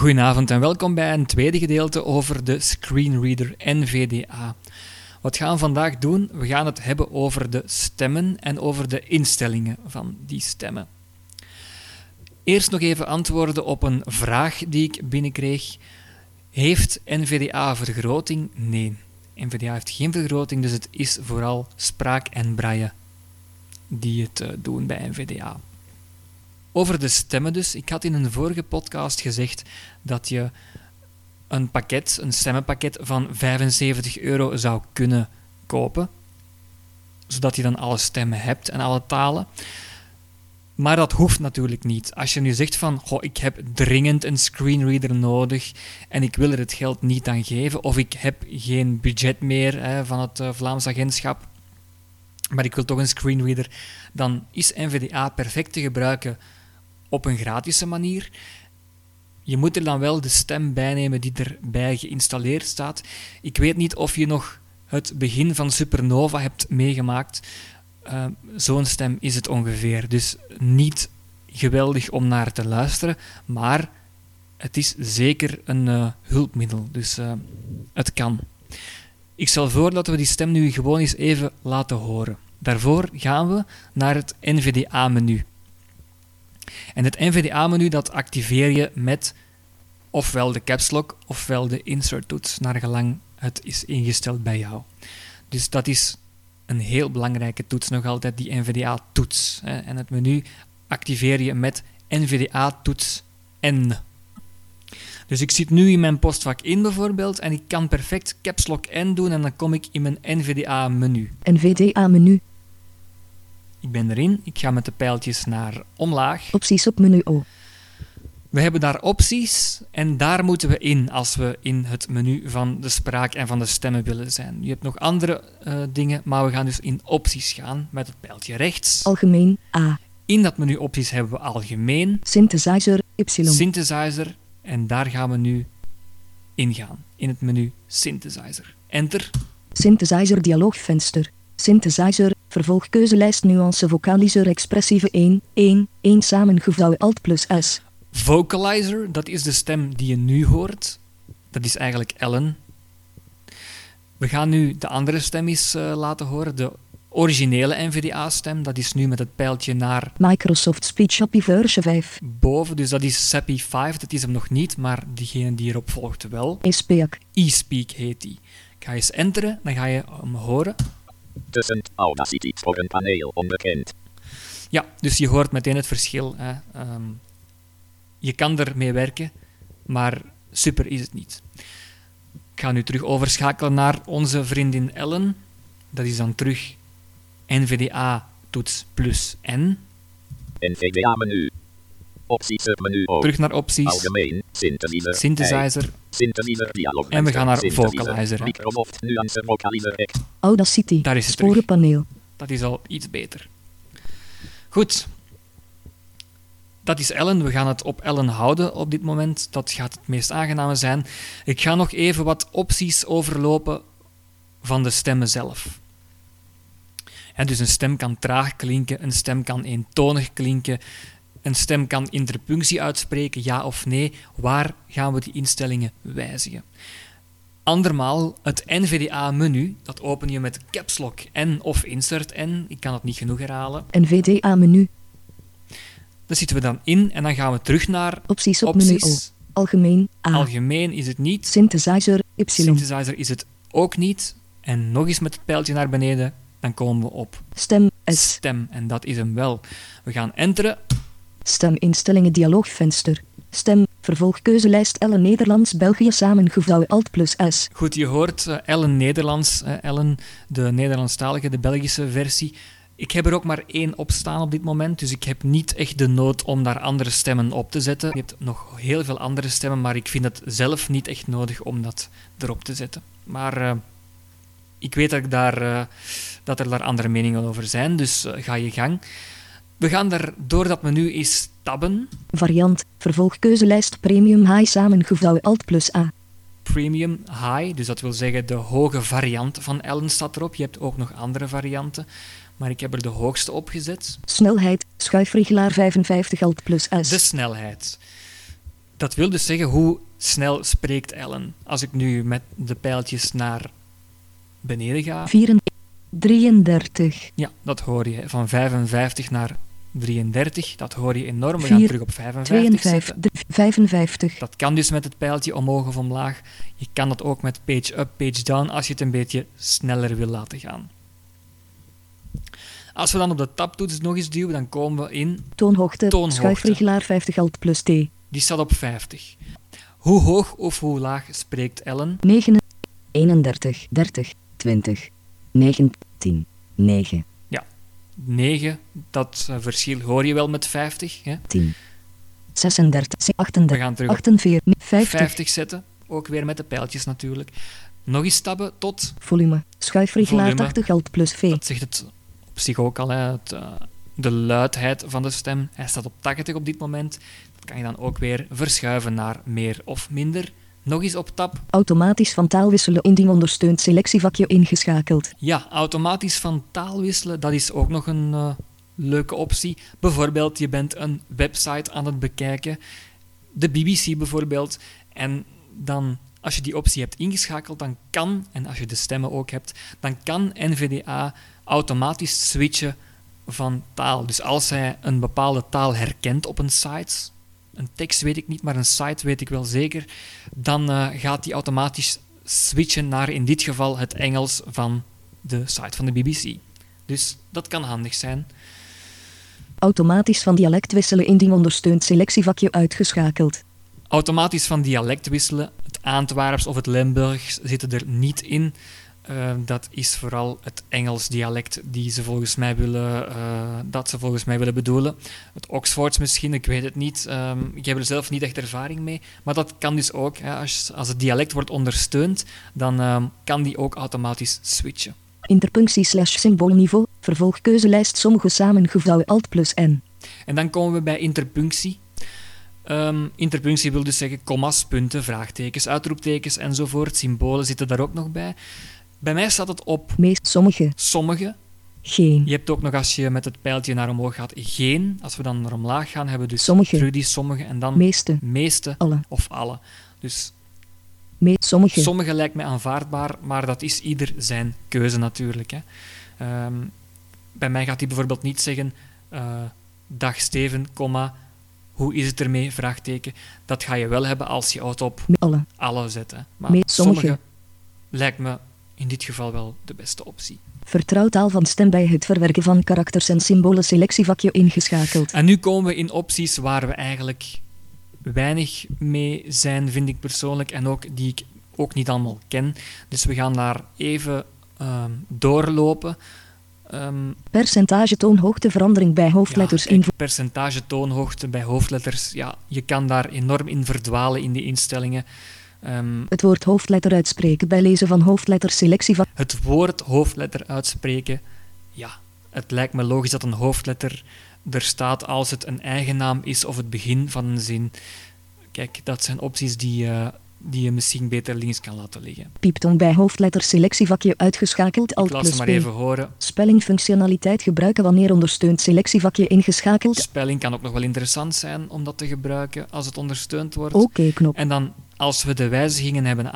Goedenavond en welkom bij een tweede gedeelte over de screenreader NVDA. Wat gaan we vandaag doen? We gaan het hebben over de stemmen en over de instellingen van die stemmen. Eerst nog even antwoorden op een vraag die ik binnenkreeg. Heeft NVDA vergroting? Nee. NVDA heeft geen vergroting, dus het is vooral spraak en braille die het eh, doen bij NVDA. Over de stemmen dus. Ik had in een vorige podcast gezegd dat je een pakket, een stemmenpakket van 75 euro zou kunnen kopen. Zodat je dan alle stemmen hebt en alle talen. Maar dat hoeft natuurlijk niet. Als je nu zegt van, goh, ik heb dringend een screenreader nodig en ik wil er het geld niet aan geven, of ik heb geen budget meer hè, van het uh, Vlaams agentschap, maar ik wil toch een screenreader, dan is NVDA perfect te gebruiken op een gratis manier. Je moet er dan wel de stem bij nemen die erbij geïnstalleerd staat. Ik weet niet of je nog het begin van Supernova hebt meegemaakt. Uh, Zo'n stem is het ongeveer. Dus niet geweldig om naar te luisteren, maar het is zeker een uh, hulpmiddel. Dus uh, het kan. Ik stel voor dat we die stem nu gewoon eens even laten horen. Daarvoor gaan we naar het NVDA-menu. En het NVDA-menu dat activeer je met ofwel de caps lock ofwel de insert toets, naar gelang het is ingesteld bij jou. Dus dat is een heel belangrijke toets nog altijd, die NVDA-toets. En het menu activeer je met NVDA-toets N. Dus ik zit nu in mijn postvak in bijvoorbeeld en ik kan perfect caps lock N doen en dan kom ik in mijn NVDA-menu. NVDA-menu. Ik ben erin, ik ga met de pijltjes naar omlaag. Opties op menu O. We hebben daar opties en daar moeten we in als we in het menu van de spraak en van de stemmen willen zijn. Je hebt nog andere uh, dingen, maar we gaan dus in opties gaan met het pijltje rechts. Algemeen A. In dat menu opties hebben we algemeen. Synthesizer Y. Synthesizer en daar gaan we nu ingaan. In het menu Synthesizer. Enter. Synthesizer dialoogvenster. Synthesizer, vervolgkeuzelijst nuance vocalizer expressieve 1, 1, 1 samengevouwen alt plus S. Vocalizer, dat is de stem die je nu hoort. Dat is eigenlijk Ellen. We gaan nu de andere stem eens uh, laten horen, de originele NVDA-stem. Dat is nu met het pijltje naar... Microsoft Speech API versie 5. Boven, dus dat is SAPI 5, dat is hem nog niet, maar diegene die erop volgt wel. eSpeak. eSpeak heet die. Ik ga eens enteren, dan ga je hem horen. Tussen Audacity voor een paneel onbekend. Ja, dus je hoort meteen het verschil. Hè. Um, je kan ermee werken, maar super is het niet. Ik ga nu terug overschakelen naar onze vriendin Ellen. Dat is dan terug NVDA toets plus N. NVDA menu. Opties menu ook. Terug naar opties. Algemeen. Synthesizer. Synthesizer. Synthesizer dialog. En we gaan naar vocalizer. Microsoft nuance vocalizer. Audacity. Daar is het Sporenpaneel. Dat is al iets beter. Goed. Dat is Ellen. We gaan het op Ellen houden op dit moment. Dat gaat het meest aangename zijn. Ik ga nog even wat opties overlopen van de stemmen zelf. En dus een stem kan traag klinken, een stem kan eentonig klinken, een stem kan interpunctie uitspreken, ja of nee. Waar gaan we die instellingen wijzigen? Andermaal, het NVDA-menu, dat open je met caps lock N of insert N. Ik kan het niet genoeg herhalen. NVDA-menu. Daar zitten we dan in en dan gaan we terug naar opties. Op opties. menu O. Algemeen A. Algemeen is het niet. Synthesizer Y. Synthesizer is het ook niet. En nog eens met het pijltje naar beneden, dan komen we op Stem S. stem. En dat is hem wel. We gaan enteren. Steminstellingen dialoogvenster. Stem, vervolgkeuzelijst Ellen Nederlands België samengevouwen alt plus S. Goed, je hoort uh, Ellen Nederlands, uh, Ellen, de Nederlandstalige, de Belgische versie. Ik heb er ook maar één op staan op dit moment, dus ik heb niet echt de nood om daar andere stemmen op te zetten. Je hebt nog heel veel andere stemmen, maar ik vind het zelf niet echt nodig om dat erop te zetten. Maar uh, ik weet dat, ik daar, eh, dat er daar andere meningen over zijn, dus eh, ga je gang. We gaan er door dat menu eens tabben. Variant. Vervolgkeuzelijst Premium High samengevouwen Alt plus A. Premium High, dus dat wil zeggen de hoge variant van Ellen staat erop. Je hebt ook nog andere varianten, maar ik heb er de hoogste op gezet. Snelheid. Schuifregelaar 55 Alt plus S. De snelheid. Dat wil dus zeggen hoe snel spreekt Ellen. Als ik nu met de pijltjes naar beneden ga, 34. 33. ja, dat hoor je. Van 55 naar 33, dat hoor je enorm. We gaan terug op 55 zetten. 52. 55. Dat kan dus met het pijltje omhoog of omlaag. Je kan dat ook met page up, page down, als je het een beetje sneller wil laten gaan. Als we dan op de tabtoets nog eens duwen, dan komen we in, Toonhoogte. Toonhoogte. Schuifregelaar 50 Alt plus T. die staat op 50. Hoe hoog of hoe laag spreekt Ellen? 9. 31. 30. 20. 19. 9. 9, dat eh, verschil hoor je wel met 50. Hè? 10. 36. We 38. gaan terug op 48. 50. 50 zetten, ook weer met de pijltjes natuurlijk. Nog eens tabben tot, Volume. Schuifregelaar Volume. 80 Alt plus V. dat zegt het op zich ook al, hè, het, eh, de luidheid van de stem. Hij staat op 80 op dit moment. Dat kan je dan ook weer verschuiven naar meer of minder. Nog eens op tab. Automatisch van taal wisselen indien ondersteund selectievakje ingeschakeld. Ja, automatisch van taal wisselen, dat is ook nog een eh, leuke optie. Bijvoorbeeld, je bent een website aan het bekijken, de BBC bijvoorbeeld, en dan, als je die optie hebt ingeschakeld, dan kan, en als je de stemmen ook hebt, dan kan NVDA automatisch switchen van taal. Dus als hij een bepaalde taal herkent op een site, een tekst weet ik niet, maar een site weet ik wel zeker, dan eh, gaat hij automatisch switchen naar in dit geval het Engels van de site van de BBC. Dus dat kan handig zijn. Automatisch van dialect wisselen indien ondersteund selectievakje uitgeschakeld. Automatisch van dialect wisselen. Het Antwerps of het Limburgs zitten er niet in. Eh, dat is vooral het Engels dialect die ze volgens mij willen, eh, dat ze volgens mij willen bedoelen. Het Oxfords misschien, ik weet het niet. Ehm, ik heb er zelf niet echt ervaring mee. Maar dat kan dus ook. Hè. Als, als het dialect wordt ondersteund, dan ehm, kan die ook automatisch switchen. Interpunctie slash symboolniveau. Vervolgkeuzelijst sommige samengevouwen Alt plus N. En dan komen we bij interpunctie. Ehm, interpunctie wil dus zeggen komma's, punten, vraagtekens, uitroeptekens enzovoort. Symbolen zitten daar ook nog bij. Bij mij staat het op Meest sommige. sommige. Geen. Je hebt ook nog als je met het pijltje naar omhoog gaat, geen. Als we dan naar omlaag gaan, hebben we dus Sommige. terug die sommige en dan Meeste. meeste Alle. of alle. Dus Meest sommige. sommige lijkt mij aanvaardbaar, maar dat is ieder zijn keuze natuurlijk. Hè. Ehm, bij mij gaat hij bijvoorbeeld niet zeggen eh, dag Steven, komma, hoe is het ermee? Vraagteken. Dat ga je wel hebben als je het op Me- Alle. alle zet. Hè. Maar Me- sommige sommige. lijkt me in dit geval wel de beste optie. Vertrouw taal van stem bij het verwerken van karakters en symbolen selectievakje ingeschakeld. En nu komen we in opties waar we eigenlijk weinig mee zijn, vind ik persoonlijk, en ook die ik ook niet allemaal ken. Dus we gaan daar even ehm, doorlopen. Ehm, Percentage toonhoogte verandering bij hoofdletters ja, kijk, percentage toonhoogte bij hoofdletters. Ja, je kan daar enorm in verdwalen in die instellingen. Ehm, Het woord hoofdletter uitspreken bij lezen van hoofdletters selectievak. het woord hoofdletter uitspreken. Ja, het lijkt me logisch dat een hoofdletter er staat als het een eigen naam is of het begin van een zin. Kijk, dat zijn opties die, eh, die je misschien beter links kan laten liggen. Pieptoon bij hoofdletters selectievakje uitgeschakeld. Alt laat plus maar even horen. Spellingfunctionaliteit gebruiken wanneer ondersteund selectievakje ingeschakeld. Spelling kan ook nog wel interessant zijn om dat te gebruiken als het ondersteund wordt. Oké knop. En dan, als we de wijzigingen hebben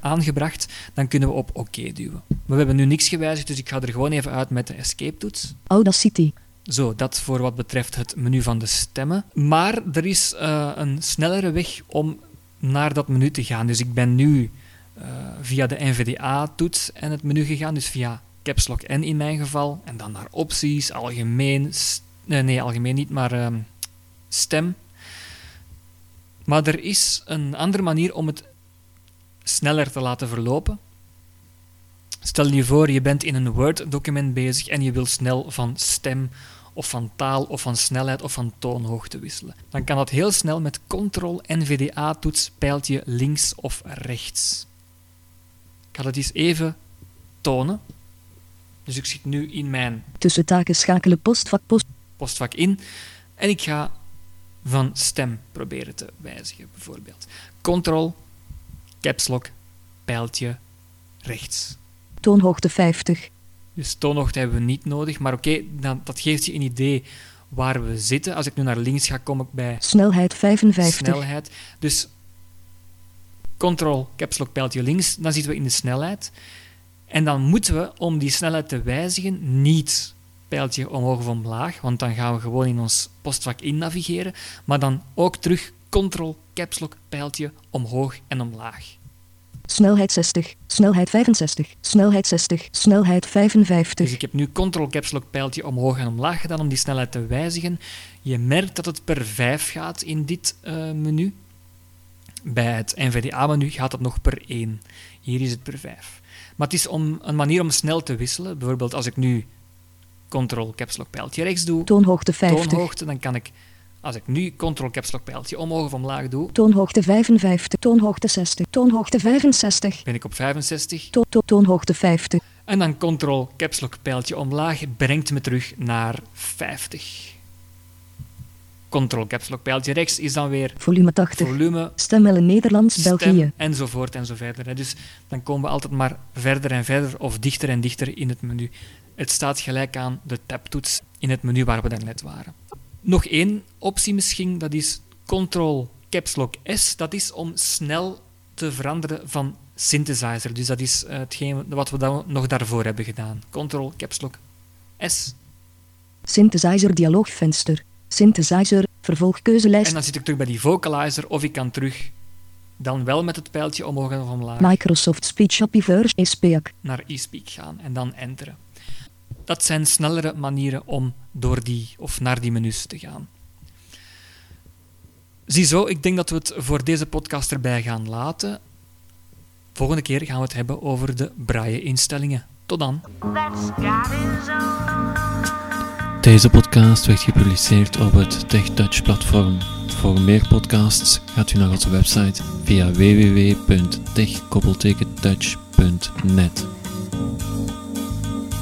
aangebracht, dan kunnen we op oké duwen. Maar we hebben nu niks gewijzigd, dus ik ga er gewoon even uit met de escape-toets. Audacity. Zo, dat voor wat betreft het menu van de stemmen. Maar er is eh, een snellere weg om naar dat menu te gaan. Dus ik ben nu eh, via de NVDA-toets en het menu gegaan, dus via Caps Lock N in mijn geval. En dan naar opties, algemeen, nee, nee, algemeen niet, maar ehm, stem. Maar er is een andere manier om het sneller te laten verlopen. Stel je voor, je bent in een Word-document bezig en je wil snel van stem of van taal of van snelheid of van toonhoogte wisselen. Dan kan dat heel snel met Ctrl NVDA-toets pijltje links of rechts. Ik ga dat eens even tonen. Dus ik zit nu in mijn Tussen taken schakelen postvak post. postvak in en ik ga van stem proberen te wijzigen, bijvoorbeeld. Control, caps lock, pijltje rechts. Toonhoogte 50. Dus toonhoogte hebben we niet nodig, maar oké, dan dat geeft je een idee waar we zitten. Als ik nu naar links ga, kom ik bij Snelheid 55. snelheid. Dus control, caps lock, pijltje links, dan zitten we in de snelheid. En dan moeten we, om die snelheid te wijzigen, niet pijltje omhoog of omlaag, want dan gaan we gewoon in ons postvak in navigeren, maar dan ook terug control, caps lock, pijltje omhoog en omlaag. Snelheid 60. Snelheid 65. Snelheid 60. Snelheid 55. Dus ik heb nu control caps lock pijltje omhoog en omlaag gedaan om die snelheid te wijzigen. Je merkt dat het per 5 gaat in dit eh, menu. Bij het NVDA-menu gaat het nog per 1. Hier is het per 5. Maar het is om, een manier om snel te wisselen. Bijvoorbeeld als ik nu control caps lock pijltje rechts doe, Toonhoogte 50. toonhoogte, dan kan ik, als ik nu control caps lock pijltje omhoog of omlaag doe, Toonhoogte 55. Toonhoogte 60. Toonhoogte 65. ben ik op 65. To to toonhoogte 50. En dan control caps lock pijltje omlaag brengt me terug naar 50. Control caps lock pijltje rechts is dan weer Volume 80. volume, Stemmelen Nederlands, België. enzovoort en zo verder. hè. Dus dan komen we altijd maar verder en verder of dichter en dichter in het menu. Het staat gelijk aan de tabtoets in het menu waar we daarnet waren. Nog één optie misschien, dat is Control Caps Lock S. Dat is om snel te veranderen van synthesizer. Dus dat is eh, hetgeen wat we dan nog daarvoor hebben gedaan. Control Caps Lock S. Synthesizer dialoogvenster. Synthesizer vervolgkeuzelijst. En dan zit ik terug bij die vocalizer of ik kan terug dan wel met het pijltje omhoog en omlaag Microsoft Speech Appiverse ESPEAC. naar eSpeak gaan en dan enteren. Dat zijn snellere manieren om door die of naar die menus te gaan. Ziezo, ik denk dat we het voor deze podcast erbij gaan laten. Volgende keer gaan we het hebben over de braille-instellingen. Tot dan. Deze podcast werd gepubliceerd op het TechTouch-platform. Voor meer podcasts gaat u naar onze website via www.tech-touch.net.